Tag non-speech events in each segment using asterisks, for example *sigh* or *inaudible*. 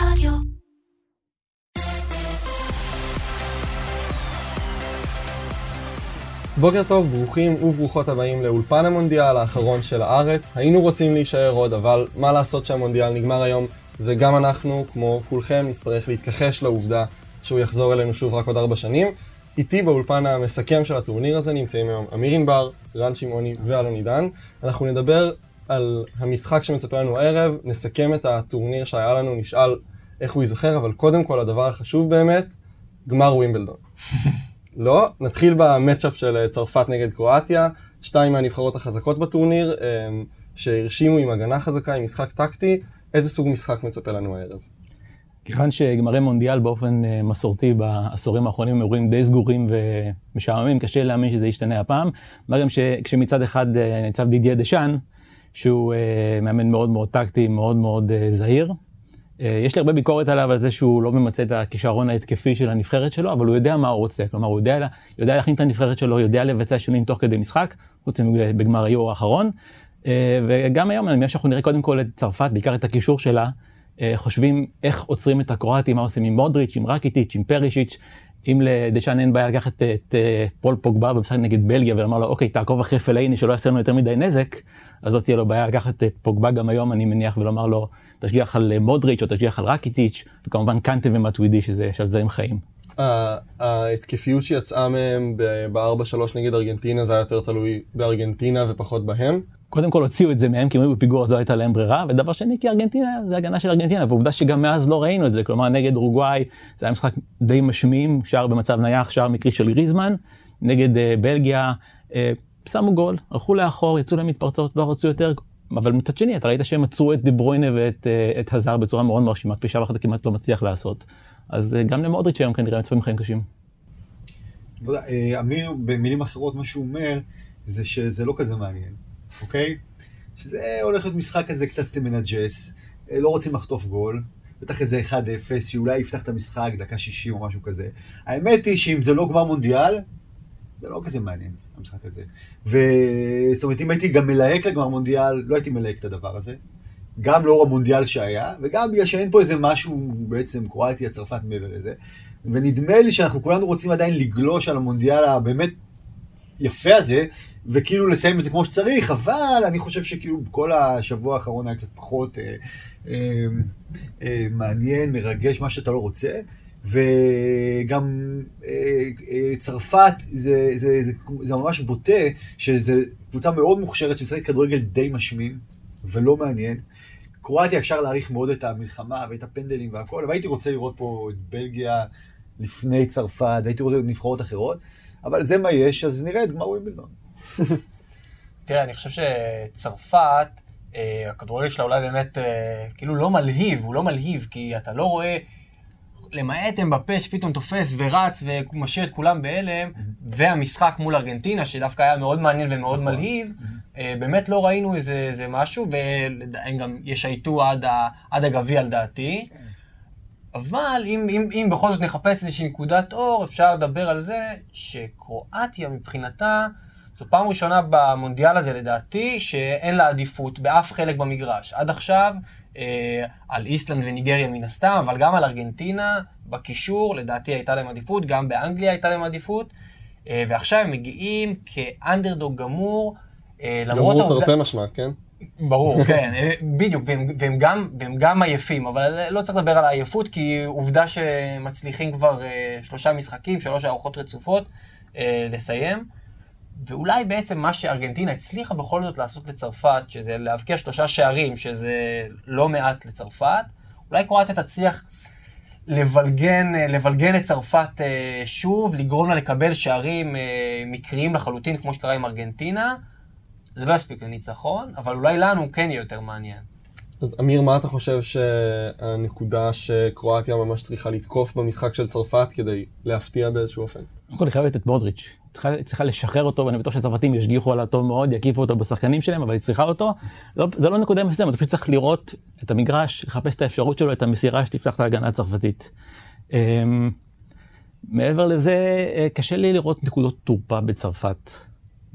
רדיו. בוקר טוב, ברוכים וברוכות הבאים לאולפן המונדיאל האחרון של הארץ. היינו רוצים להישאר עוד, אבל מה לעשות שהמונדיאל נגמר היום, וגם אנחנו, כמו כולכם, נצטרך להתכחש לעובדה שהוא יחזור אלינו שוב רק עוד ארבע שנים. איתי באולפן המסכם של הטורניר הזה נמצאים היום אמיר ענבר, רן שמעוני ואלון עידן. אנחנו נדבר על המשחק שמצפה לנו הערב, נסכם את הטורניר שהיה לנו, נשאל איך הוא ייזכר, אבל קודם כל הדבר החשוב באמת, גמר ווימבלדון. *laughs* לא, נתחיל במצ'אפ של אה, צרפת נגד קרואטיה, שתיים מהנבחרות החזקות בטורניר, אה, שהרשימו עם הגנה חזקה, עם משחק טקטי, איזה סוג משחק מצפה לנו הערב? כיוון שגמרי מונדיאל באופן אה, מסורתי בעשורים האחרונים הם אירועים די סגורים ומשעממים, קשה להאמין שזה ישתנה הפעם. מה גם שכשמצד אחד ניצב דידיה דשאן, שהוא מאמן מאוד מאוד טקטי, מאוד מאוד זהיר, אה, יש לי הרבה ביקורת עליו על זה שהוא לא ממצה את הכישרון ההתקפי של הנבחרת שלו, אבל הוא יודע מה הוא רוצה. כלומר, הוא יודע, יודע להכין את הנבחרת שלו, יודע לבצע שינויים תוך כדי משחק, חוץ מבגמר היורו האחרון. אה, וגם היום, אני מניח שאנחנו נראה קודם כל את צרפת, בעיקר את הקישור שלה, אה, חושבים איך עוצרים את הקרואטים, מה עושים עם מודריץ', עם רקיטיץ', עם פרישיץ'. אם לדשאן אין בעיה לקחת את, את, פול פוגבה במשחק נגד בלגיה ולומר לו, אוקיי, תעקוב אחרי פלאיני שלא יעשה לנו יותר מדי נזק, אז לא תהיה לו בעיה לקחת את פוגבה גם היום, אני מניח, ולומר לו, תשגיח על מודריץ' או תשגיח על רקיטיץ', וכמובן קנטה ומטווידי, שזה שעל זה הם חיים. ההתקפיות שיצאה מהם ב-4-3 נגד ארגנטינה, זה היה יותר תלוי בארגנטינה ופחות בהם. קודם כל הוציאו את זה מהם, כי הם היו בפיגור אז לא הייתה להם ברירה, ודבר שני, כי ארגנטינה זה הגנה של ארגנטינה, ועובדה שגם מאז לא ראינו את זה, כלומר נגד אורוגוואי זה היה משחק די משמים, שער במצב נייח, שער מקרי של גריזמן, נגד אה, בלגיה, אה, שמו גול, הלכו לאחור, יצאו להם מתפרצות, לא רצו יותר, אבל מצד שני, אתה ראית שהם עצרו את דה ברוינה ואת אה, את הזאר בצורה מאוד מרשימה, כפי שאף אחד כמעט לא מצליח לעשות. אז אה, גם למודריץ' היום כנראה מצפים חיים קשים. אמיר, במילים אחרות, מה שהוא אומר, זה שזה לא כזה מעניין. אוקיי? שזה הולך להיות משחק כזה קצת מנג'ס, אה, לא רוצים לחטוף גול, בטח איזה 1-0, שאולי יפתח את המשחק דקה 60 או משהו כזה. האמת היא שאם זה לא גמר מונדיאל, זה לא כזה מעניין, המשחק הזה. וזאת אומרת, אם הייתי גם מלהק לגמר מונדיאל, לא הייתי מלהק את הדבר הזה. גם לאור המונדיאל שהיה, וגם בגלל שאין פה איזה משהו, בעצם, קרואטיה, צרפת מעבר לזה. ונדמה לי שאנחנו כולנו רוצים עדיין לגלוש על המונדיאל הבאמת יפה הזה, וכאילו לסיים את זה כמו שצריך, אבל אני חושב שכאילו כל השבוע האחרון היה קצת פחות אה, אה, אה, מעניין, מרגש, מה שאתה לא רוצה. וגם אה, אה, צרפת, זה, זה, זה, זה ממש בוטה, שזו קבוצה מאוד מוכשרת שמשחקת כדורגל די משמים ולא מעניין. קרואטיה אפשר להעריך מאוד את המלחמה ואת הפנדלים והכל, אבל הייתי רוצה לראות פה את בלגיה לפני צרפת, והייתי רוצה לראות נבחרות אחרות. אבל זה מה יש, אז נראה את גמר ווימבלדון. תראה, אני חושב שצרפת, אה, הכדורגל שלה אולי באמת, אה, כאילו לא מלהיב, הוא לא מלהיב, כי אתה לא רואה, למעט אמבפה שפתאום תופס ורץ ומשאיר את כולם בהלם, והמשחק מול ארגנטינה, שדווקא היה מאוד מעניין ומאוד נכון. מלהיב, אה, באמת לא ראינו איזה, איזה משהו, והם גם ישייטו עד, עד הגביע על דעתי. כן. אבל אם, אם, אם בכל זאת נחפש איזושהי נקודת אור, אפשר לדבר על זה שקרואטיה מבחינתה, זו פעם ראשונה במונדיאל הזה לדעתי, שאין לה עדיפות באף חלק במגרש. עד עכשיו, אה, על איסלנד וניגריה מן הסתם, אבל גם על ארגנטינה, בקישור, לדעתי הייתה להם עדיפות, גם באנגליה הייתה להם עדיפות, אה, ועכשיו הם מגיעים כאנדרדוג גמור, אה. גמור תרתי משמע, כן? ברור, *laughs* כן, אה, בדיוק, והם, והם, גם, והם גם עייפים, אבל לא צריך לדבר על העייפות, כי עובדה שמצליחים כבר uh, שלושה משחקים, שלוש ארוחות רצופות, uh, לסיים. ואולי בעצם מה שארגנטינה הצליחה בכל זאת לעשות לצרפת, שזה להבקיע שלושה שערים, שזה לא מעט לצרפת, אולי קרואטיה תצליח לבלגן, לבלגן את צרפת uh, שוב, לגרום לה לקבל שערים uh, מקריים לחלוטין, כמו שקרה עם ארגנטינה. זה לא יספיק לניצחון, אבל אולי לנו כן יהיה יותר מעניין. אז אמיר, מה אתה חושב שהנקודה שקרואטיה ממש צריכה לתקוף במשחק של צרפת כדי להפתיע באיזשהו אופן? קודם כל, היא חייבת את מודריץ'. צריכה, צריכה לשחרר אותו, ואני בטוח שהצרפתים ישגיחו עליו טוב מאוד, יקיפו אותו בשחקנים שלהם, אבל היא צריכה אותו. לא, זה לא נקודה מסוימת, אתה פשוט צריך לראות את המגרש, לחפש את האפשרות שלו, את המסירה שתפתח את ההגנה הצרפתית. אמ, מעבר לזה, אה, קשה לי לראות נקודות תורפה בצרפת.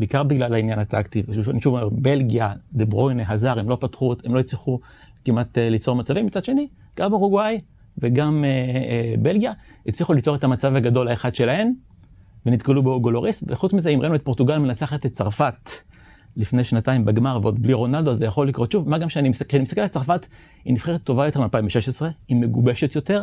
בעיקר בגלל העניין הטקטי. אני שוב אומר, בלגיה, דה ברוינה, הזר, הם לא פתחו, הם לא הצליחו כמעט uh, ליצור מצבים. מצד שני, גם אורוגוואי וגם אה, אה, בלגיה הצליחו ליצור את המצב הגדול האחד שלהן, ונתקלו בו גולוריס, וחוץ מזה, אם ראינו את פורטוגל מנצחת את צרפת לפני שנתיים בגמר, ועוד בלי רונלדו, זה יכול לקרות שוב. מה גם שאני מסתכל, מסתכל על צרפת, היא נבחרת טובה יותר מ-2016, היא מגובשת יותר,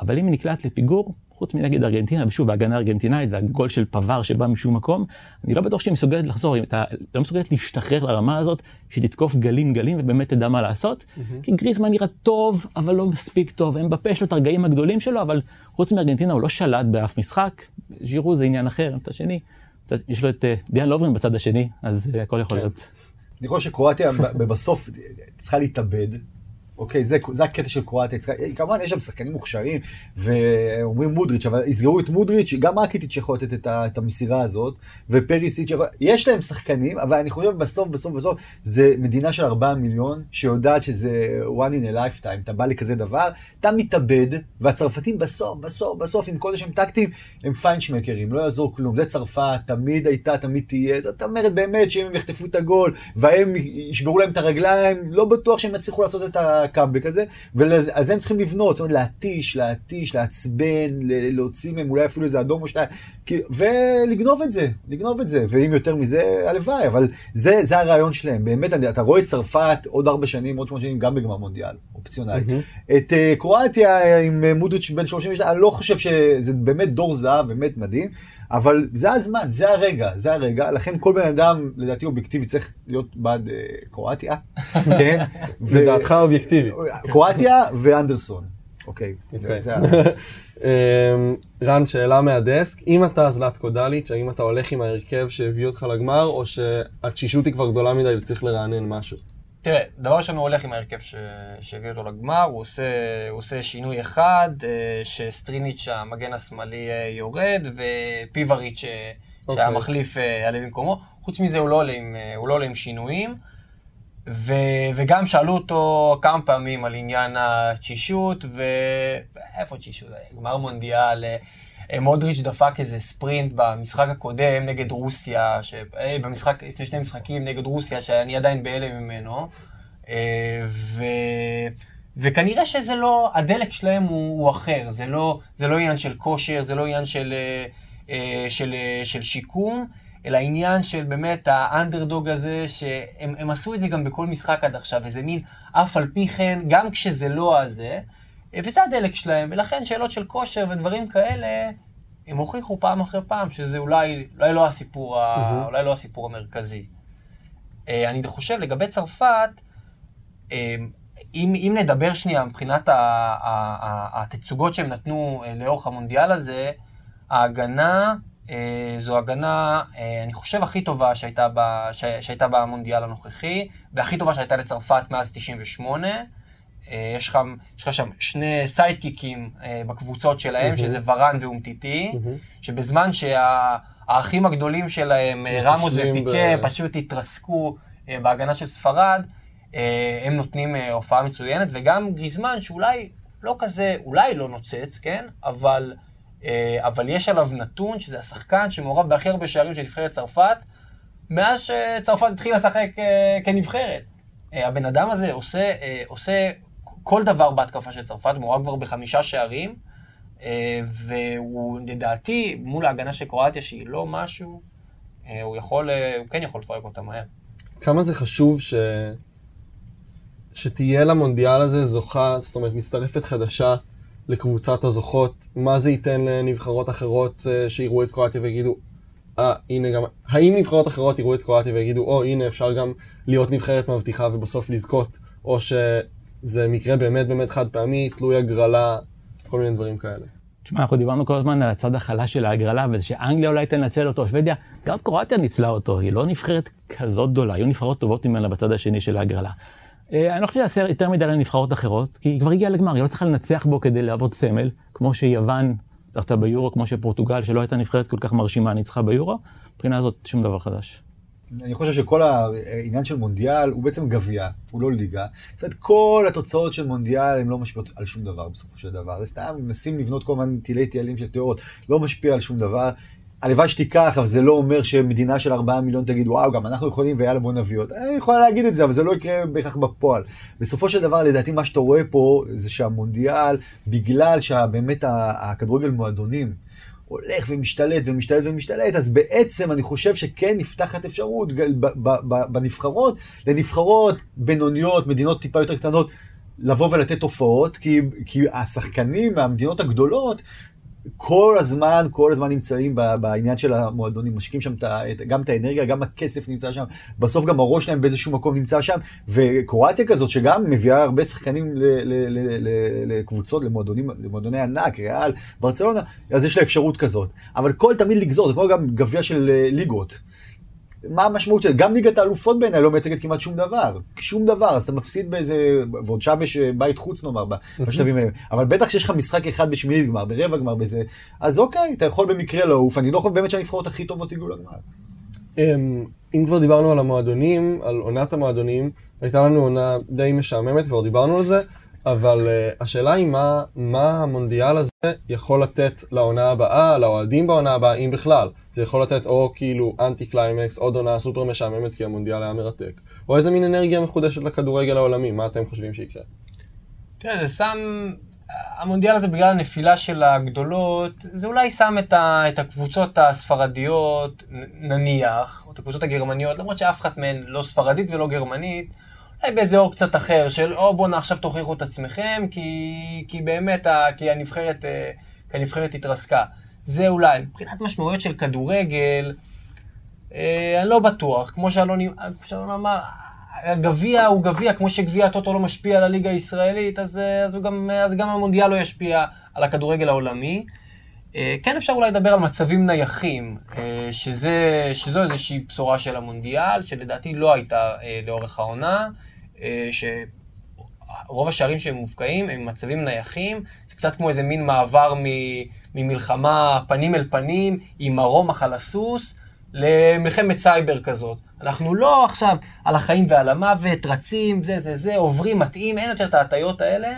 אבל אם היא נקלעת לפיגור, חוץ מנגד ארגנטינה, ושוב, ההגנה הארגנטינאית והגול של פבר שבא משום מקום, אני לא בטוח שהיא מסוגלת לחזור, אם אתה לא מסוגלת להשתחרר לרמה הזאת, שתתקוף גלים גלים ובאמת תדע מה לעשות, mm-hmm. כי גריזמן נראה טוב, אבל לא מספיק טוב, הם בפה יש לו את הרגעים הגדולים שלו, אבל חוץ מארגנטינה הוא לא שלט באף משחק, ז'ירו זה עניין אחר, את השני, יש לו את אה, דיאן לוברין בצד השני, אז אה, הכל יכול כן. להיות. אני חושב שקרואטיה *laughs* בסוף צריכה להתאבד. אוקיי, זה, זה הקטע של קרואטיה. כמובן, יש שם שחקנים מוכשרים, ואומרים מודריץ', אבל יסגרו את מודריץ', גם אקיטיץ' יכול לתת את, את המסירה הזאת, ופריסיץ', יש להם שחקנים, אבל אני חושב בסוף, בסוף, בסוף, זה מדינה של 4 מיליון, שיודעת שזה one in a lifetime, אתה בא לכזה דבר, אתה מתאבד, והצרפתים בסוף, בסוף, בסוף, עם כל זה שהם טקטיים, הם פיינשמקרים, לא יעזור כלום. זה צרפת, תמיד הייתה, תמיד תהיה. זאת אומרת באמת שאם הם יחטפו את הגול, והם ישברו להם את הרגליים, לא בטוח שהם יצליחו לעשות את ה... הקאמבק הזה, ועל זה הם צריכים לבנות, זאת אומרת, להתיש, להתיש, לעצבן, להוציא מהם אולי אפילו איזה אדום או שתיים, ולגנוב את זה, לגנוב את זה, ואם יותר מזה, הלוואי, אבל זה, זה הרעיון שלהם, באמת, אתה רואה את צרפת עוד ארבע שנים, עוד שמונה שנים, גם בגמר מונדיאל, אופציונלי. Mm-hmm. את uh, קרואטיה עם uh, מודריץ' בן 32, אני לא חושב שזה באמת דור זהב, באמת מדהים. אבל זה הזמן, זה הרגע, זה הרגע, לכן כל בן אדם, לדעתי אובייקטיבי, צריך להיות בעד אה, קרואטיה, *laughs* כן? לדעתך אובייקטיבי. קרואטיה ואנדרסון, אוקיי. אוקיי. *laughs* אמ, רן, שאלה מהדסק, אם אתה זלטקו דליץ', האם אתה הולך עם ההרכב שהביא אותך לגמר, או שהתשישות היא כבר גדולה מדי וצריך לרענן משהו? תראה, דבר ראשון הוא הולך עם ההרכב ש... שהביא אותו לגמר, הוא עושה, הוא עושה שינוי אחד, אה, שסטריניץ' המגן השמאלי אה, יורד, ופיבריץ' אה, okay. שהיה אוקיי. מחליף יעלה במקומו. חוץ מזה הוא לא עולה עם, לא עולה עם שינויים. ו... וגם שאלו אותו כמה פעמים על עניין התשישות, ואיפה תשישות? גמר מונדיאל, מודריץ' דפק איזה ספרינט במשחק הקודם נגד רוסיה, ש... אה, במשחק, לפני שני משחקים נגד רוסיה, שאני עדיין בהלם ממנו. אה, ו... וכנראה שזה לא, הדלק שלהם הוא, הוא אחר, זה לא, זה לא עניין של כושר, זה לא עניין של, אה, של, של שיקום, אלא עניין של באמת האנדרדוג הזה, שהם עשו את זה גם בכל משחק עד עכשיו, איזה מין אף על פי כן, גם כשזה לא הזה, וזה הדלק שלהם, ולכן שאלות של כושר ודברים כאלה, הם הוכיחו פעם אחרי פעם שזה אולי, אולי, לא, הסיפור ה, אולי לא הסיפור המרכזי. אה, אני חושב, לגבי צרפת, אה, אם, אם נדבר שנייה מבחינת התצוגות שהם נתנו אה, לאורך המונדיאל הזה, ההגנה זו הגנה, אני חושב, הכי טובה שהייתה, ב, שהייתה במונדיאל הנוכחי, והכי טובה שהייתה לצרפת מאז 98. אה, יש לך, יש לך שם שני סיידקיקים אה, בקבוצות שלהם, mm-hmm. שזה ורן ואומטיטי, mm-hmm. שבזמן שהאחים הגדולים שלהם, אה, רמוס ופיקה, ב... פשוט התרסקו בהגנה של ספרד, הם נותנים הופעה מצוינת, וגם גריזמן, שאולי לא כזה, אולי לא נוצץ, כן? אבל, אבל יש עליו נתון, שזה השחקן שמעורב בהכי הרבה שערים של נבחרת צרפת, מאז שצרפת התחילה לשחק כנבחרת. הבן אדם הזה עושה, עושה כל דבר בהתקפה של צרפת, מעורב כבר בחמישה שערים, אה, והוא לדעתי, מול ההגנה של קרואטיה, שהיא לא משהו, אה, הוא יכול, אה, הוא כן יכול לפרק אותה מהר. כמה זה חשוב ש... שתהיה למונדיאל הזה זוכה, זאת אומרת, מצטרפת חדשה לקבוצת הזוכות, מה זה ייתן לנבחרות אחרות שיראו את קרואטיה ויגידו, אה, הנה גם, האם נבחרות אחרות יראו את קרואטיה ויגידו, או, הנה, אפשר גם להיות נבחרת מבטיחה ובסוף לזכות, או ש... זה מקרה באמת באמת חד פעמי, תלוי הגרלה, כל מיני דברים כאלה. תשמע, אנחנו דיברנו כל הזמן על הצד החלש של ההגרלה, וזה שאנגליה אולי תנצל אותו, שוודיה, גם קרואטיה ניצלה אותו, היא לא נבחרת כזאת גדולה, היו נבחרות טובות ממנה בצד השני של ההגרלה. אה, אני לא חושב שזה יותר מדי לנבחרות אחרות, כי היא כבר הגיעה לגמר, היא לא צריכה לנצח בו כדי להוות סמל, כמו שיוון זכתה ביורו, כמו שפורטוגל, שלא הייתה נבחרת כל כך מרשימה, ניצחה ביורו, מבחינה הזאת שום דבר חדש. אני חושב שכל העניין של מונדיאל הוא בעצם גביע, הוא לא ליגה. זאת אומרת, כל התוצאות של מונדיאל הן לא משפיעות על שום דבר בסופו של דבר. זה סתם מנסים לבנות כל מיני תילי תילים של תיאוריות, לא משפיע על שום דבר. הלוואי שתיקח, אבל זה לא אומר שמדינה של 4 מיליון תגיד, וואו, גם אנחנו יכולים, ויאללה, בוא נביא אותה. אני יכולה להגיד את זה, אבל זה לא יקרה בהכרח בפועל. בסופו של דבר, לדעתי, מה שאתה רואה פה, זה שהמונדיאל, בגלל שבאמת הכדורגל מועדונים, הולך ומשתלט ומשתלט ומשתלט, אז בעצם אני חושב שכן נפתחת אפשרות בנבחרות, לנבחרות בינוניות, מדינות טיפה יותר קטנות, לבוא ולתת הופעות, כי, כי השחקנים מהמדינות הגדולות כל הזמן, כל הזמן נמצאים בעניין של המועדונים, משקיעים שם גם את האנרגיה, גם הכסף נמצא שם, בסוף גם הראש שלהם באיזשהו מקום נמצא שם, וקרואטיה כזאת שגם מביאה הרבה שחקנים לקבוצות, למועדונים, למועדוני ענק, ריאל, ברצלונה, אז יש לה אפשרות כזאת. אבל כל תמיד לגזור, זה כמו גם גביע של אה, ליגות. מה המשמעות של זה? גם ליגת האלופות בעיניי לא מייצגת כמעט שום דבר. שום דבר, אז אתה מפסיד באיזה, ועוד שם יש אה, בית חוץ נאמר, בשלבים האלה. אבל בטח שיש לך משחק אחד בשמינית גמר, ברבע גמר, בזה, אז אוקיי, אתה יכול במקרה לעוף, אני לא חושב באמת שהנבחרות הכי טובות הגיעו לגמר. אמ, אם כבר דיברנו על המועדונים, על עונת המועדונים, הייתה לנו עונה די משעממת, כבר דיברנו על זה, אבל אה, השאלה היא מה, מה המונדיאל הזה יכול לתת לעונה הבאה, לאוהדים בעונה הבאה, אם בכלל. זה יכול לתת או כאילו אנטי קליימקס, עוד עונה סופר משעממת כי המונדיאל היה מרתק. או איזה מין אנרגיה מחודשת לכדורגל העולמי, מה אתם חושבים שיקרה? תראה, זה שם... המונדיאל הזה בגלל הנפילה של הגדולות, זה אולי שם את, ה, את הקבוצות הספרדיות, נניח, או את הקבוצות הגרמניות, למרות שאף אחת מהן לא ספרדית ולא גרמנית, אולי באיזה אור קצת אחר, של או בואנה עכשיו תוכיחו את עצמכם, כי, כי באמת, כי הנבחרת, אה, כי הנבחרת התרסקה. זה אולי. מבחינת משמעויות של כדורגל, אה, אני לא בטוח. כמו שאלון אמר, הגביע הוא גביע, כמו שגביע הטוטו לא משפיע על הליגה הישראלית, אז, אה, אז, גם, אז גם המונדיאל לא ישפיע על הכדורגל העולמי. אה, כן אפשר אולי לדבר על מצבים נייחים, אה, שזה, שזו איזושהי בשורה של המונדיאל, שלדעתי לא הייתה אה, לאורך העונה, שרוב השערים שהם מובקעים הם מצבים נייחים, זה קצת כמו איזה מין מעבר ממלחמה פנים אל פנים, עם הרומח על הסוס, למלחמת סייבר כזאת. אנחנו לא עכשיו על החיים ועל המוות, רצים, זה זה זה, עוברים, מתאים, אין יותר את ההטיות האלה.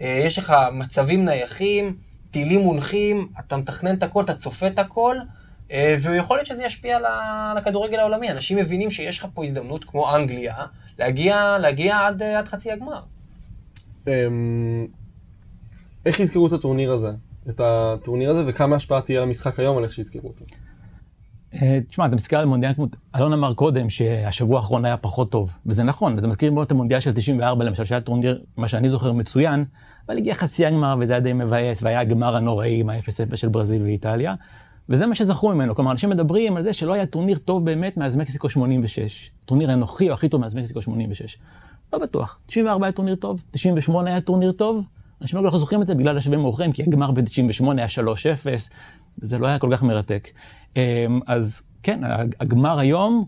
יש לך מצבים נייחים. טילים מונחים, אתה מתכנן את הכל, אתה צופה את הכל, אה, ויכול להיות שזה ישפיע על הכדורגל העולמי. אנשים מבינים שיש לך פה הזדמנות, כמו אנגליה, להגיע, להגיע עד, אה, עד חצי הגמר. אמ, איך יזכרו את הטורניר הזה? את הטורניר הזה, וכמה השפעה תהיה למשחק היום על איך שיזכרו אותו? אה, תשמע, אתה מסתכל על מונדיאל כמו, אלון אמר קודם שהשבוע האחרון היה פחות טוב, וזה נכון, וזה מזכיר מאוד את המונדיאל של 94 למשל, שהיה טורניר, מה שאני זוכר מצוין, אבל הגיע חצי הגמר וזה היה די מבאס, והיה הגמר הנוראי עם ה-0-0 של ברזיל ואיטליה, וזה מה שזכרו ממנו, כלומר אנשים מדברים על זה שלא היה טורניר טוב באמת מאז מקסיקו 86, טורניר אנוכי או הכי טוב מאז מקסיקו 86. לא בטוח, 94 היה טורניר טוב, 98 היה טורניר טוב, אנשים לא זוכרים את זה בגלל השלבים המאוחרים, כי הגמר ב-98 היה 3-0, זה לא היה כל כך מרתק. אמ, אז כן, הגמר היום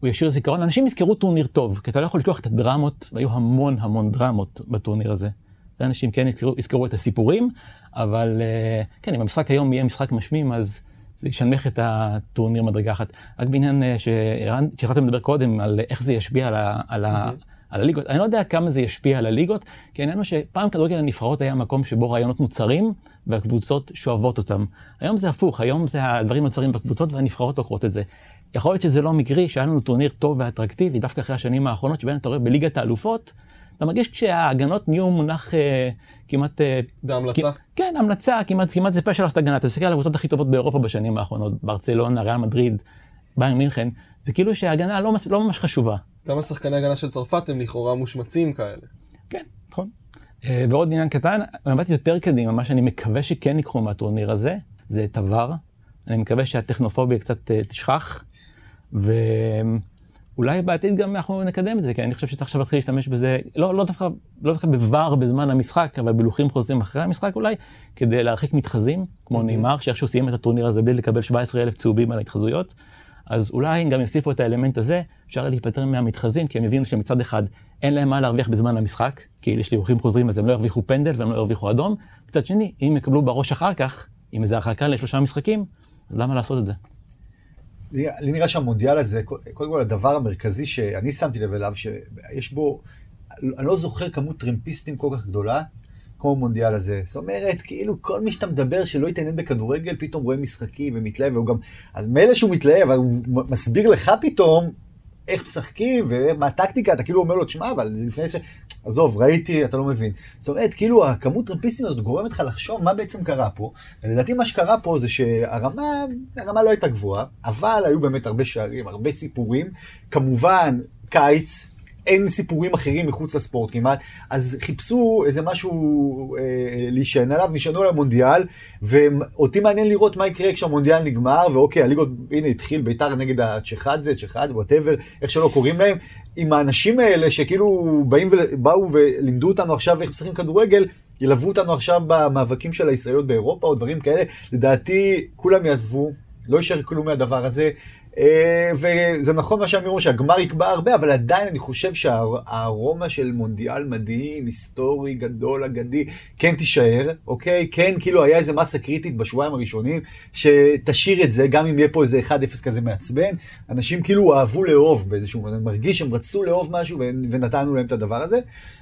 הוא ישאיר זיכרון. אנשים יזכרו טורניר טוב, כי אתה לא יכול לשכוח את הדרמות, והיו המון המון דרמות בטורניר הזה. זה אנשים כן יזכרו, יזכרו את הסיפורים, אבל אה, כן, אם המשחק היום יהיה משחק משמים, אז זה ינמיך את הטורניר מדרגה אחת. רק בעניין אה, שהתחלתם לדבר קודם, על איך זה ישפיע על ה... על ה על הליגות. אני לא יודע כמה זה ישפיע על הליגות, כי העניין הוא שפעם כדורגל הנבחרות היה מקום שבו רעיונות מוצרים והקבוצות שואבות אותם. היום זה הפוך, היום זה הדברים נוצרים בקבוצות והנבחרות לוקחות את זה. יכול להיות שזה לא מקרי שהיה לנו טורניר טוב ואטרקטיבי דווקא אחרי השנים האחרונות שבהן אתה רואה בליגת האלופות, אתה מרגיש כשההגנות נהיו מונח אה, כמעט... אה, זה המלצה? כ- כן, המלצה, כמעט, כמעט זה פשע לעשות הגנה. אתה מסתכל על הקבוצות הכי טובות באירופה בשנים האחרונות, ברצלונה, ריאל מדריד, בייר מינכן, זה כאילו שההגנה לא, לא ממש חשובה. גם השחקני הגנה של צרפת הם לכאורה מושמצים כאלה. כן, נכון. אה, ועוד עניין קטן, מבט יותר קדימה, מה שאני מקווה שכן ייקחו מהטורניר הזה, זה את עבר. אני מקווה שהטכנופוביה קצת אה, תשכח, ואולי בעתיד גם אנחנו נקדם את זה, כי אני חושב שצריך עכשיו להתחיל להשתמש בזה, לא, לא דווקא, לא דווקא בVAR בזמן המשחק, אבל בלוחים חוזרים אחרי המשחק אולי, כדי להרחיק מתחזים, כמו נאמר, שאיכשהו סיים את הטורניר הזה בלי לקבל 17 אלף צהובים על ההתחזויות. אז אולי הם גם יוסיפו את האלמנט הזה, אפשר להיפטר מהמתחזים, כי הם הבינו שמצד אחד אין להם מה להרוויח בזמן המשחק, כי יש לי אורחים חוזרים אז הם לא ירוויחו פנדל והם לא ירוויחו אדום. מצד שני, אם יקבלו בראש אחר כך, עם איזה הרחקה לשלושה משחקים, אז למה לעשות את זה? לי נראה שהמונדיאל הזה, קודם כל הדבר המרכזי שאני שמתי לב אליו, שיש בו, אני לא זוכר כמות טרמפיסטים כל כך גדולה, כמו המונדיאל הזה. זאת אומרת, כאילו, כל מי שאתה מדבר שלא התעניין בכדורגל, פתאום רואה משחקים ומתלהב, והוא גם... אז מילא שהוא מתלהב, אבל הוא מסביר לך פתאום איך משחקים ומה הטקטיקה, אתה כאילו אומר לו, תשמע, אבל זה לפני ש... עזוב, ראיתי, אתה לא מבין. זאת אומרת, כאילו, הכמות טרמפיסטים הזאת גורמת לך לחשוב מה בעצם קרה פה. ולדעתי מה שקרה פה זה שהרמה, הרמה לא הייתה גבוהה, אבל היו באמת הרבה שערים, הרבה סיפורים. כמובן, קיץ, אין סיפורים אחרים מחוץ לספורט כמעט, אז חיפשו איזה משהו אה, להישען עליו, נשענו על המונדיאל, ואותי מעניין לראות מה יקרה כשהמונדיאל נגמר, ואוקיי, הליגות, הנה התחיל ביתר נגד הצ'חאדזה, צ'חאד, whatever, איך שלא קוראים להם, עם האנשים האלה שכאילו באים ובאו ולימדו אותנו עכשיו איך משחקים כדורגל, ילוו אותנו עכשיו במאבקים של הישראליות באירופה או דברים כאלה, לדעתי כולם יעזבו, לא יישאר כלום מהדבר הזה. אה, וזה נכון מה שהם אמרו, שהגמר יקבע הרבה, אבל עדיין אני חושב שהארומה של מונדיאל מדהים, היסטורי, גדול, אגדי, כן תישאר, אוקיי? כן, כאילו היה איזה מסה קריטית בשבועיים הראשונים, שתשאיר את זה, גם אם יהיה פה איזה 1-0 כזה מעצבן. אנשים כאילו אהבו לאהוב באיזשהו, אני מרגיש שהם רצו לאהוב משהו ונתנו להם את הדבר הזה.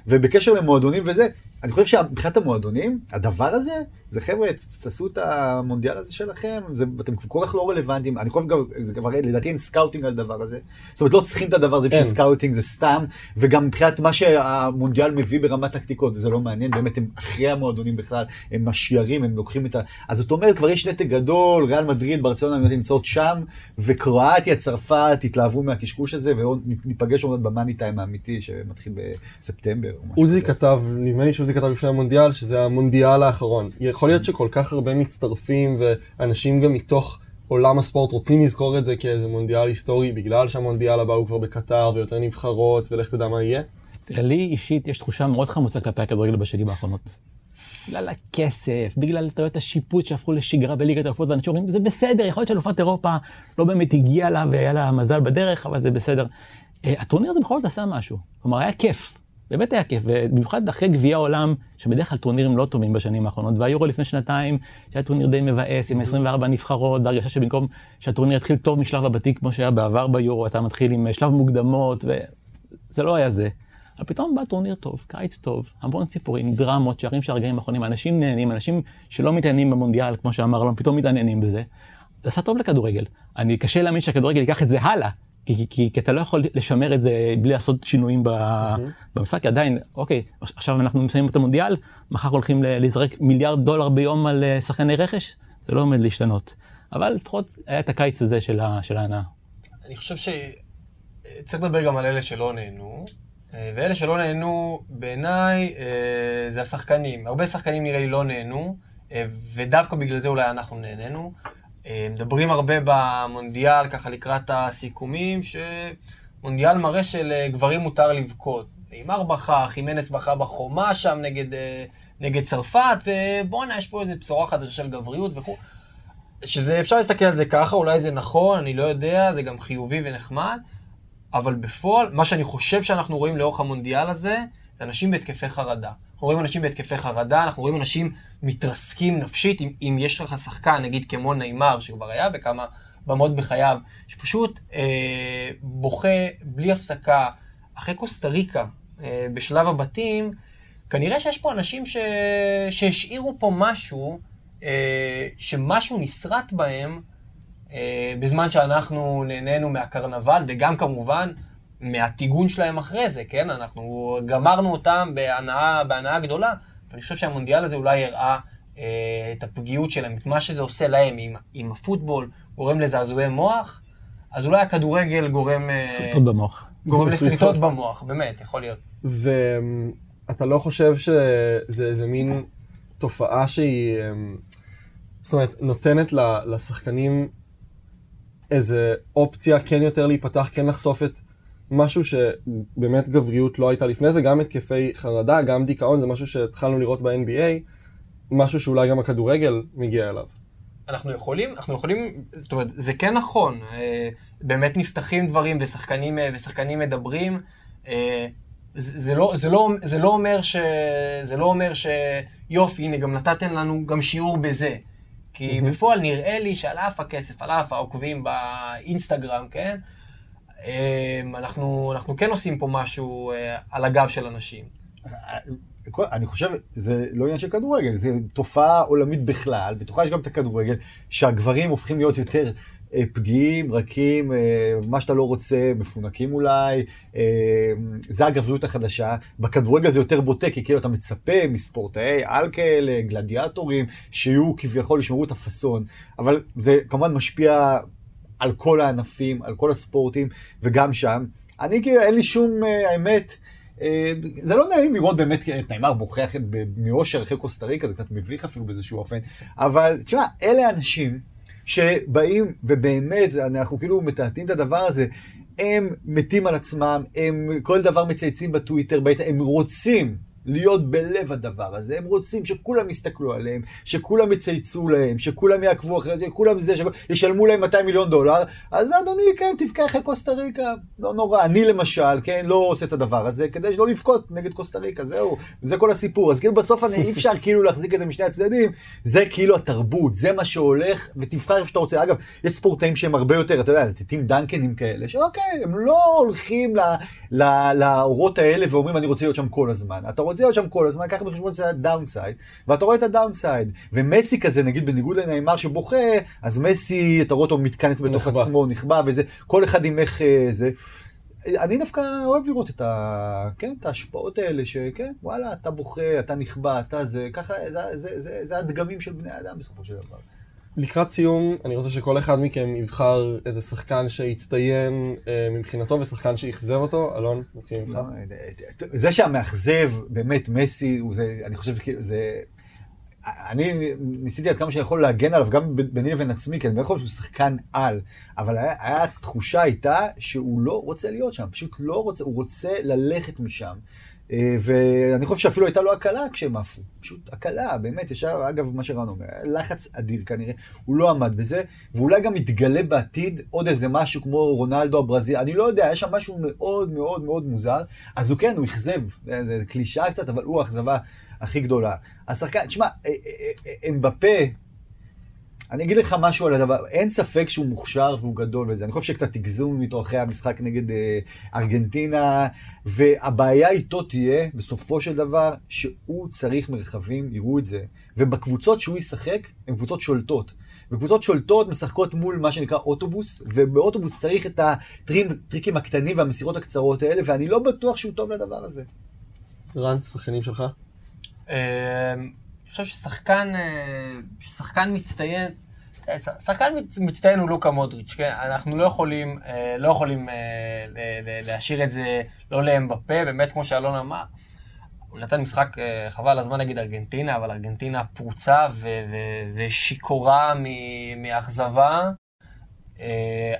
ובקשר למועדונים וזה, אני חושב שמבחינת המועדונים, הדבר הזה, זה חבר'ה, תעשו את המונדיאל הזה שלכם, זה, אתם כל כך לא רלוונטיים, אני חושב גם, זה כבר, לדעתי אין scouting על הדבר הזה. זאת אומרת, לא צריכים את הדבר הזה בשביל scouting, זה סתם, וגם מבחינת מה שהמונדיאל מביא ברמת טקטיקות, זה לא מעניין, באמת הם אחרי המועדונים בכלל, הם משיירים, הם לוקחים את ה... אז זאת אומרת, כבר יש נתק גדול, ריאל מדריד, ברצלונה נמצאות שם, וקרואטיה, צרפת, התלהבו מהקשקוש הזה, וניפגש עוד במאני טיים האמיתי, שמתחיל בספטמבר. עוזי כתב, נדמה לי שעוזי כתב לפני המונדיאל, שזה המונדיאל האחרון. יכול להיות שכל כך הרבה מצטרפים, ואנשים גם מתוך עולם הספורט רוצים לזכור את זה כאיזה מונדיאל היסטורי, בגלל שהמונדיאל הבא הוא כבר בקטר, ויותר נבחרות, ולך תדע מה יהיה? לי אישית יש תחושה מאוד חמוצה כלפי הכדורגל בשנים האחרונות. בגלל הכסף, בגלל טעויות השיפוט שהפכו לשגרה בליגת האלופות, ואנשים אומרים, זה בסדר, יכול להיות שאלופת אירופה לא באמת הגיעה לה והיה לה מזל בדרך, אבל זה בסדר. אה, הטורניר הזה בכל זאת עשה משהו. כלומר, היה כיף. באמת היה כיף, ובמיוחד אחרי גביע העולם, שבדרך כלל טורנירים לא טובים בשנים האחרונות, והיורו לפני שנתיים, שהיה טורניר די מבאס, עם 24 נבחרות, והרגשה שבמקום שהטורניר יתחיל טוב משלב הבתים, כמו שהיה בעבר ביורו, אתה מתחיל עם שלב מוקדמות, וזה לא היה זה. אבל פתאום בא טורניר טוב, קיץ טוב, המון סיפורים, דרמות, שערים של הרגעים האחרונים, אנשים נהנים, אנשים שלא מתעניינים במונדיאל, כמו שאמר אלון, פתאום מתעניינים בזה. זה עשה טוב לכדורגל. אני, קשה להאמין שהכדורגל ייקח את זה הלאה, כי, כי, כי, כי אתה לא יכול לשמר את זה בלי לעשות שינויים ב, mm-hmm. במשחק, כי עדיין, אוקיי, עכשיו אנחנו מסיימים את המונדיאל, מחר הולכים לזרק מיליארד דולר ביום על אה, שחקני רכש, זה לא עומד להשתנות. אבל לפחות היה את הקיץ הזה של, של ההנאה. אני חושב שצריך לדבר גם על אלה שלא נהנו, אה, ואלה שלא נהנו, בעיניי, אה, זה השחקנים. הרבה שחקנים נראה לי לא נהנו, ודווקא בגלל זה אולי אנחנו נהנינו. אה, מדברים הרבה במונדיאל, ככה לקראת הסיכומים, שמונדיאל מראה שלגברים מותר לבכות. נאמר בכה, חימנס בכה בחומה שם נגד, אה, נגד צרפת, ובואנה, יש פה איזו בשורה חדשה של גבריות וכו'. שזה, אפשר להסתכל על זה ככה, אולי זה נכון, אני לא יודע, זה גם חיובי ונחמד, אבל בפועל, מה שאני חושב שאנחנו רואים לאורך המונדיאל הזה, זה אנשים בהתקפי חרדה. אנחנו רואים אנשים בהתקפי חרדה, אנחנו רואים אנשים מתרסקים נפשית, אם, אם יש לך שחקן, נגיד כמו נאמר, שכבר היה בכמה במות בחייו, שפשוט אה, בוכה בלי הפסקה, אחרי קוסטה ריקה, אה, בשלב הבתים, כנראה שיש פה אנשים ש... שהשאירו פה משהו, אה, שמשהו נסרט בהם, אה, בזמן שאנחנו נהנינו מהקרנבל, וגם כמובן מהטיגון שלהם אחרי זה, כן? אנחנו גמרנו אותם בהנאה, בהנאה גדולה, ואני חושב שהמונדיאל הזה אולי הראה אה, את הפגיעות שלהם, את מה שזה עושה להם עם, עם הפוטבול, גורם לזעזועי מוח, אז אולי הכדורגל גורם... אה, שריטות במוח. גורם *laughs* לשריטות במוח, באמת, יכול להיות. ואתה לא חושב שזה איזה מין תופעה שהיא, אמ, זאת אומרת, נותנת לשחקנים איזה אופציה כן יותר להיפתח, כן לחשוף את... משהו שבאמת גבריות לא הייתה לפני זה, גם התקפי חרדה, גם דיכאון, זה משהו שהתחלנו לראות ב-NBA, משהו שאולי גם הכדורגל מגיע אליו. אנחנו יכולים, אנחנו יכולים, זאת אומרת, זה כן נכון, אה, באמת נפתחים דברים ושחקנים, אה, ושחקנים מדברים. אה, זה לא, זה, לא, זה, לא אומר ש, זה לא אומר שיופי, הנה, גם נתתם לנו גם שיעור בזה. כי mm-hmm. בפועל נראה לי שעל אף הכסף, על אף העוקבים באינסטגרם, כן? אמ, אנחנו, אנחנו כן עושים פה משהו אה, על הגב של אנשים. אני חושב, זה לא עניין של כדורגל, זה תופעה עולמית בכלל, בתוכה יש גם את הכדורגל, שהגברים הופכים להיות יותר אה, פגיעים, רכים, אה, מה שאתה לא רוצה, מפונקים אולי, זה הגבריות החדשה. בכדורגל זה יותר בוטה, כי כאילו אתה מצפה מספורטאי על כאלה, גלדיאטורים, שיהיו כביכול, ישמרו את הפאסון, אבל זה כמובן משפיע על כל הענפים, על כל הספורטים, וגם שם. אני כאילו, אין לי שום, אה, האמת, אה, זה לא נעים לראות באמת את נעימר בוכה מאושר אחרי קוסטה ריקה, זה קצת מביך אפילו באיזשהו אופן, אבל תשמע, אלה אנשים שבאים, ובאמת, אנחנו כאילו מטאטאים את הדבר הזה, הם מתים על עצמם, הם כל דבר מצייצים בטוויטר, בעצם הם רוצים להיות בלב הדבר הזה, הם רוצים שכולם יסתכלו עליהם, שכולם יצייצו להם, שכולם יעקבו אחרי זה, כולם זה, שישלמו להם 200 מיליון דולר, אז אדוני, כן, תבכה אחרי קוסטה ריקה, לא נורא. אני למשל, כן, לא עושה את הדבר הזה, כדי שלא לבכות נגד קוסטה ריקה, זהו, זה כל הסיפור. אז כאילו בסוף אני, אי אפשר כאילו להחזיק את זה משני הצדדים, זה כאילו התרבות, זה מה שהולך, ותבחר איפה שאתה רוצה. אגב, יש ספורטאים שהם הרבה יותר, אתה יודע, זה טים דנקנים כאלה, שאוקיי, הם לא הולכים לאורות האלה ואומרים, אני רוצה להיות שם כל הזמן. אתה רוצה להיות שם כל הזמן, קח בחשבון שזה הדאונסייד, ואתה רואה את הדאונסייד. ומסי כזה, נגיד בניגוד לנעימר שבוכה, אז מסי, אתה רואה אותו מתכנס בתוך נחבא. עצמו, נכבה, וזה, כל אחד עם איך אה, זה. אני דווקא אוהב לראות את, ה... כן, את ההשפעות האלה, שכן, וואלה, אתה בוכה, אתה נכבה, אתה זה, ככה, זה, זה, זה, זה הדגמים של בני אדם בסופו של דבר. לקראת סיום, אני רוצה שכל אחד מכם יבחר איזה שחקן שהצטיין אה, מבחינתו ושחקן שאכזב אותו. אלון, נתחיל ממך. לא, זה שהמאכזב, באמת, מסי, זה, אני חושב, כאילו, זה... אני ניסיתי עד כמה שאני יכול להגן עליו, גם ביני לבין עצמי, כי אני לא חושב שהוא שחקן על, אבל היה, היה תחושה הייתה שהוא לא רוצה להיות שם, פשוט לא רוצה, הוא רוצה ללכת משם. אה, ואני חושב שאפילו הייתה לו הקלה כשהם עפו, פשוט הקלה, באמת, ישר, אגב, מה שרן אומר, לחץ אדיר כנראה, הוא לא עמד בזה, ואולי גם יתגלה בעתיד עוד איזה משהו כמו רונלדו הברזיל, אני לא יודע, יש שם משהו מאוד מאוד מאוד מוזר, אז הוא כן, הוא אכזב, זה, זה קלישאה קצת, אבל הוא האכזבה הכי גדולה. השחקן, תשמע, אה, אה, אה, אמבפה, אני אגיד לך משהו על הדבר, אין ספק שהוא מוכשר והוא גדול וזה, אני חושב שקצת הגזום איתו אחרי המשחק נגד אה, ארגנטינה, והבעיה איתו תהיה, בסופו של דבר, שהוא צריך מרחבים, יראו את זה, ובקבוצות שהוא ישחק, הן קבוצות שולטות. וקבוצות שולטות משחקות מול מה שנקרא אוטובוס, ובאוטובוס צריך את הטריקים הקטנים והמסירות הקצרות האלה, ואני לא בטוח שהוא טוב לדבר הזה. רן, שחקנים שלך? חושב ששחקן, אה, שחקן מצטיין, אה, שחקן מצ- מצטיין הוא לוקה מודריץ', כן? אנחנו לא יכולים, אה, לא יכולים להשאיר את זה לא לאמבפה, באמת כמו שאלון אמר. הוא נתן משחק חבל הזמן נגד ארגנטינה, אבל ארגנטינה פרוצה ושיכורה מאכזבה. אה,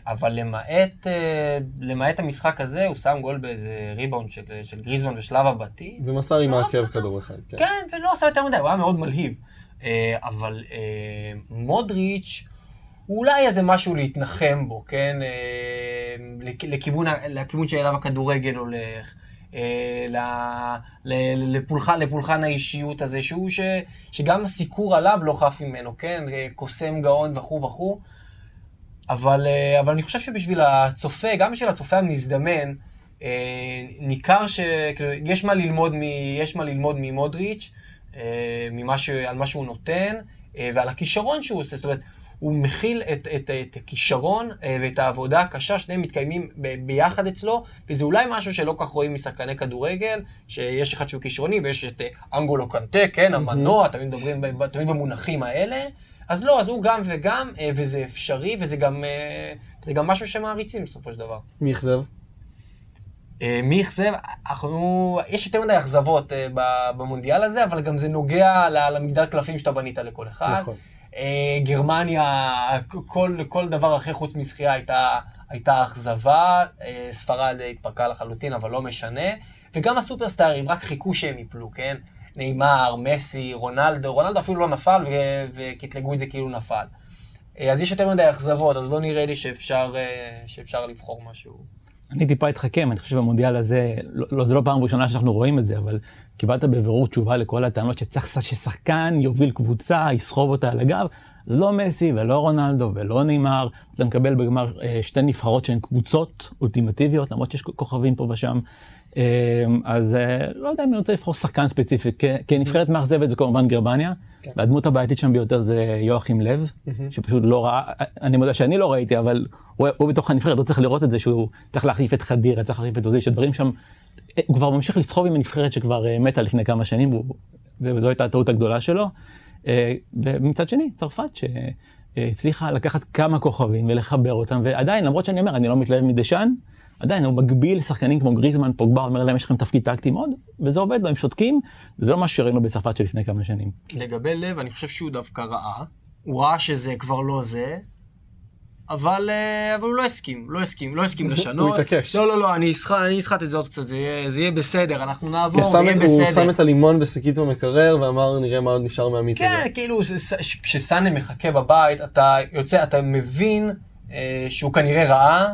אבל למעט, אה, למעט המשחק הזה, הוא שם גול באיזה ריבאונד של, של גריזמן בשלב הבתים. ומסר עם העקב כדור אחד. כן. כן, ולא עשה יותר מדי, הוא היה מאוד מלהיב. אה, אבל מודריץ', הוא אולי איזה משהו להתנחם בו, כן? לכ- לכיוון, לכיוון שאליו הכדורגל הולך. לפולחן, לפולחן האישיות הזה, שהוא ש, שגם הסיקור עליו לא חף ממנו, כן? קוסם גאון וכו' וכו'. אבל, אה, אבל אני חושב שבשביל הצופה, גם בשביל הצופה המזדמן, אה, ניכר שיש מה ללמוד, מ, יש מה ללמוד ממודריץ', אה, ממה ש, על מה שהוא נותן, ועל הכישרון שהוא עושה. זאת אומרת, הוא מכיל את, את, את הכישרון ואת העבודה הקשה, שניהם מתקיימים ב, ביחד אצלו, וזה אולי משהו שלא כך רואים משחקני כדורגל, שיש אחד שהוא כישרוני ויש את אנגולו קנטה, כן, המנוע, תמיד מדברים תמיד במונחים האלה. אז לא, אז הוא גם וגם, אה, וזה אפשרי, וזה גם, אה, גם משהו שמעריצים בסופו של דבר. מי אכזב? אה, מי אכזב? אנחנו... יש יותר מדי אכזבות במונדיאל הזה, אבל גם זה נוגע למגדל קלפים שאתה בנית לכל אחד. נכון. גרמניה, כל, כל דבר אחר חוץ משחייה הייתה, הייתה אכזבה. ספרד התפרקה לחלוטין, אבל לא משנה. וגם הסופרסטארים רק חיכו שהם יפלו, כן? נאמר, מסי, רונלדו, רונלדו אפילו לא נפל, וקטלגו את זה כאילו נפל. אה, אז יש יותר מדי אכזבות, אז לא נראה לי שאפשר, אה, שאפשר לבחור משהו. אני טיפה אתחכם, אני חושב במונדיאל הזה, לא, לא, זה לא פעם ראשונה שאנחנו רואים את זה, אבל קיבלת בבירור תשובה לכל הטענות שצריך ששחקן יוביל קבוצה, יסחוב אותה על הגב. זה לא מסי ולא רונלדו ולא נאמר, אתה מקבל בגמר אה, שתי נבחרות שהן קבוצות אולטימטיביות, למרות שיש כוכבים פה ושם. אז אה, לא יודע אם אני רוצה לבחור שחקן ספציפי, כנבחרת מאכזבת זה כמובן גרמניה, כן. והדמות הבעייתית שם ביותר זה יואכים לב, שפשוט לא ראה, אני מודה שאני לא ראיתי, אבל הוא בתוך הנבחרת, הוא צריך לראות את זה שהוא צריך להחליף את חדירה, צריך להחליף את עוזי, שדברים שם, אה, הוא כבר ממשיך לסחוב עם הנבחרת שכבר אה, מתה לפני כמה שנים, וזו הייתה הטעות הגדולה שלו. אה, ומצד שני, צרפת שהצליחה לקחת כמה כוכבים ולחבר אותם, ועדיין, למרות שאני אומר, אני לא מתלהב מדשאן, עדיין הוא מגביל שחקנים כמו גריזמן, פוגבה, אומר להם יש לכם תפקיד טקטי מאוד, וזה עובד והם שותקים, וזה לא מה שראינו בצרפת של לפני כמה שנים. לגבי לב, אני חושב שהוא דווקא ראה. הוא ראה שזה כבר לא זה, אבל, אה, אבל הוא לא הסכים, לא הסכים, לא הסכים לשנות. התעקש. לא, לא, לא, אני אסחט, את זה עוד קצת, זה יהיה, זה יהיה בסדר, אנחנו נעבור, הוא שם יהיה את- הוא בסדר. שם את הלימון בשקית במקרר ואמר נראה מה עוד נשאר מהמיץ הזה. כן, כאילו, זה- זה- כשסאנה מחכה בבית, אתה יוצא, אתה מבין אה, שהוא כנראה ראה,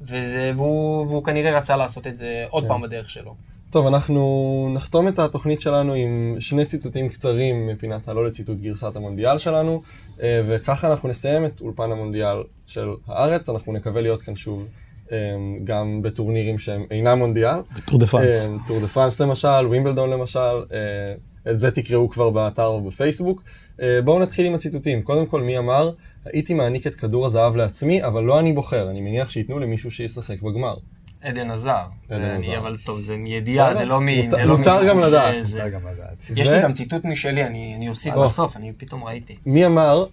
וזה, והוא, והוא כנראה רצה לעשות את זה עוד כן. פעם בדרך שלו. טוב, אנחנו נחתום את התוכנית שלנו עם שני ציטוטים קצרים מפינת הלא לציטוט גרסת המונדיאל שלנו, אה, וככה אנחנו נסיים את אולפן המונדיאל של הארץ. אנחנו נקווה להיות כאן שוב אה, גם בטורנירים שהם אינם מונדיאל. טור דה פרנס. אה, טור דה פרנס למשל, ווימבלדון למשל, את זה תקראו כבר באתר ובפייסבוק. אה, בואו נתחיל עם הציטוטים. קודם כל, מי אמר? הייתי מעניק את כדור הזהב לעצמי, אבל לא אני בוחר, אני מניח שייתנו למישהו שישחק בגמר. עדן עזר. עדן עזר. אבל טוב, זה מידיעה. זה לא מ... מותר- לא מותר גם לדעת. יש לי גם ציטוט משלי, אני אני אוסיף או. בסוף, אני פתאום ראיתי. מי אמר?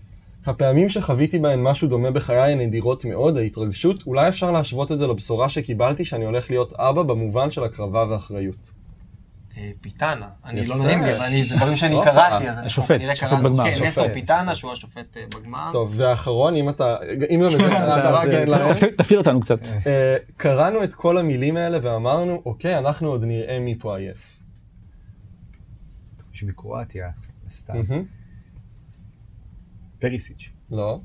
הפעמים שחוויתי בהן משהו דומה בחיי הן נדירות מאוד, ההתרגשות, אולי אפשר להשוות את זה לבשורה שקיבלתי שאני הולך להיות אבא במובן של הקרבה ואחריות. אה, פיטנה, אני. לא נעים לי, אבל אני- זה דברים שאני. קראתי, אז אנחנו השופט, כנראה קראנו. בגמר, כן. נסטור פיטנה, שהוא השופט אה, בגמר. טוב, והאחרון, אם אתה, אם זה קראת, אז כן, *laughs* להם. תפעיל- אותנו קצת. אה, קראנו את כל המילים האלה ואמרנו, אוקיי, אנחנו עוד נראה מי פה עייף. מישהו מקרואטיה, סתם. פריסיץ'. לא.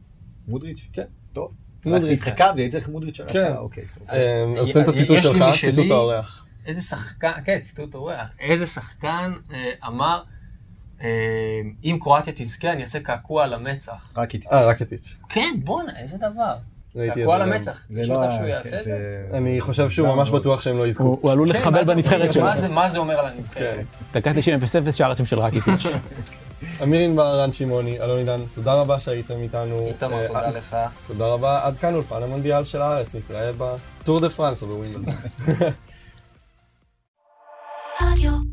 מודריץ'? כן. טוב. מודריץ'. התחכה והייתי צריך מודריץ' כן. אוקיי. אה, אז תן את הציטוט לי שלך. ציטוט האורח. איזה שחקן, כן, ציטוט אורח, איזה שחקן אה, אמר, אה, אם קרואטיה תזכה, אני אעשה קעקוע על המצח. רק איתי. אה, רקטיץ'. כן, בואנה, איזה דבר. קעקוע על. המצח. יש לא מצב שהוא כן, יעשה את זה? אני חושב שהוא ממש מאוד. בטוח שהם לא יזכו. הוא הוא עלול כן, לחבל בנבחרת שלו. מה זה- מה זה אומר על הנבחרת? דקה 90-0 שער עצמי של רקיטיץ'. *laughs* אמיר ענבר, רן שמעוני, אלון עידן, תודה רבה שהייתם איתנו. איתמר, אה, תודה לך. תודה רבה, עד כאן אולפן המונדיאל של הארץ, נתראה בטור דה פרנס או בווינבלדון. Radio.